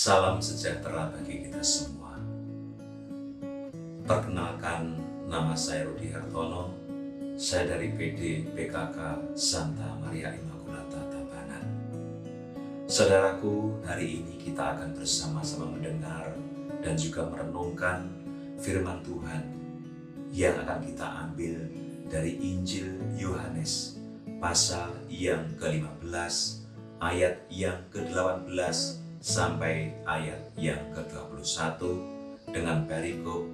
Salam sejahtera bagi kita semua. Perkenalkan, nama saya Rudi Hartono. Saya dari PD PKK Santa Maria Immaculata Tabanan. Saudaraku, hari ini kita akan bersama-sama mendengar dan juga merenungkan firman Tuhan yang akan kita ambil dari Injil Yohanes pasal yang ke-15 ayat yang ke-18 sampai ayat yang ke-21 dengan perikop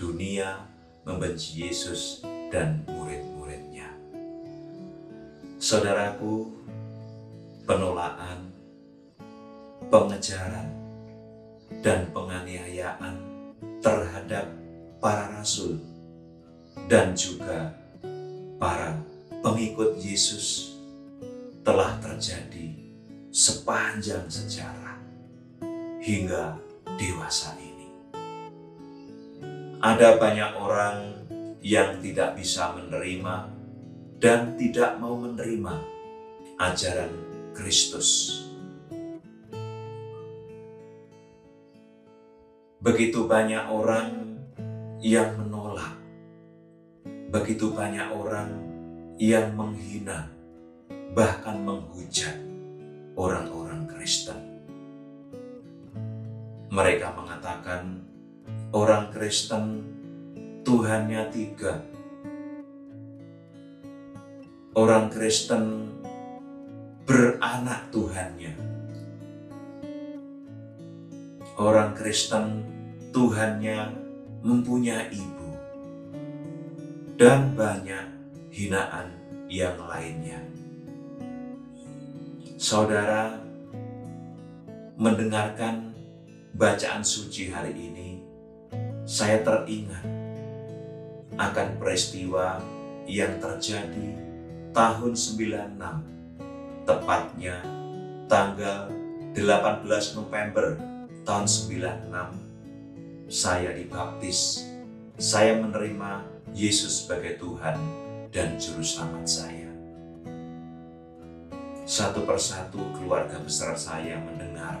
dunia membenci Yesus dan murid-muridnya. Saudaraku, penolakan, pengejaran, dan penganiayaan terhadap para rasul dan juga para pengikut Yesus telah terjadi sepanjang sejarah hingga dewasa ini. Ada banyak orang yang tidak bisa menerima dan tidak mau menerima ajaran Kristus. Begitu banyak orang yang menolak, begitu banyak orang yang menghina, bahkan menghujat orang-orang Kristen. Mereka mengatakan orang Kristen Tuhannya tiga. Orang Kristen beranak Tuhannya. Orang Kristen Tuhannya mempunyai ibu. Dan banyak hinaan yang lainnya. Saudara mendengarkan bacaan suci hari ini, saya teringat akan peristiwa yang terjadi tahun 96, tepatnya tanggal 18 November tahun 96, saya dibaptis. Saya menerima Yesus sebagai Tuhan dan Juru Selamat saya. Satu persatu keluarga besar saya mendengar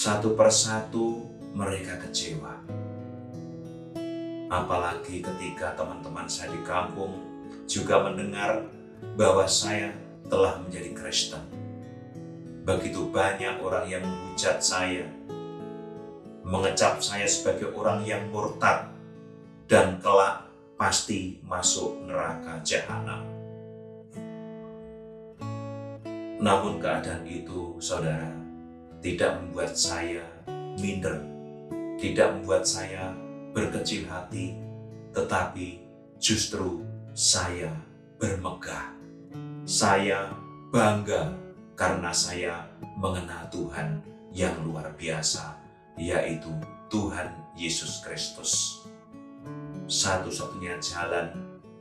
satu persatu mereka kecewa. Apalagi ketika teman-teman saya di kampung juga mendengar bahwa saya telah menjadi Kristen. Begitu banyak orang yang menghujat saya, mengecap saya sebagai orang yang murtad, dan kelak pasti masuk neraka jahanam. Namun keadaan itu, saudara, tidak membuat saya minder, tidak membuat saya berkecil hati, tetapi justru saya bermegah. Saya bangga karena saya mengenal Tuhan yang luar biasa, yaitu Tuhan Yesus Kristus. Satu-satunya jalan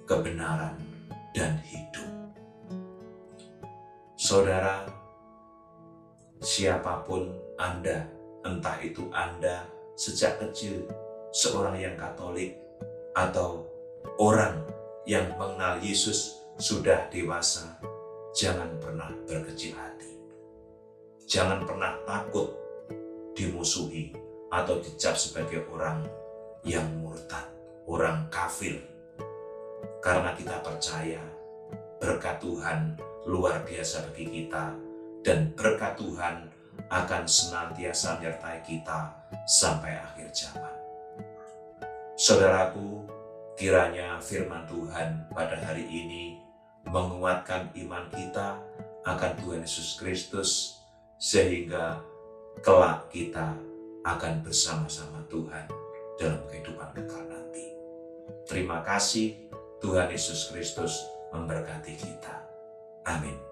kebenaran dan hidup. Saudara, siapa pun Anda, entah itu Anda sejak kecil seorang yang Katolik atau orang yang mengenal Yesus sudah dewasa, jangan pernah berkecil hati. Jangan pernah takut dimusuhi atau dicap sebagai orang yang murtad, orang kafir. Karena kita percaya berkat Tuhan luar biasa bagi kita dan berkat Tuhan akan senantiasa menyertai kita sampai akhir zaman. Saudaraku, kiranya firman Tuhan pada hari ini menguatkan iman kita akan Tuhan Yesus Kristus sehingga kelak kita akan bersama-sama Tuhan dalam kehidupan kekal nanti. Terima kasih Tuhan Yesus Kristus memberkati kita. Amin.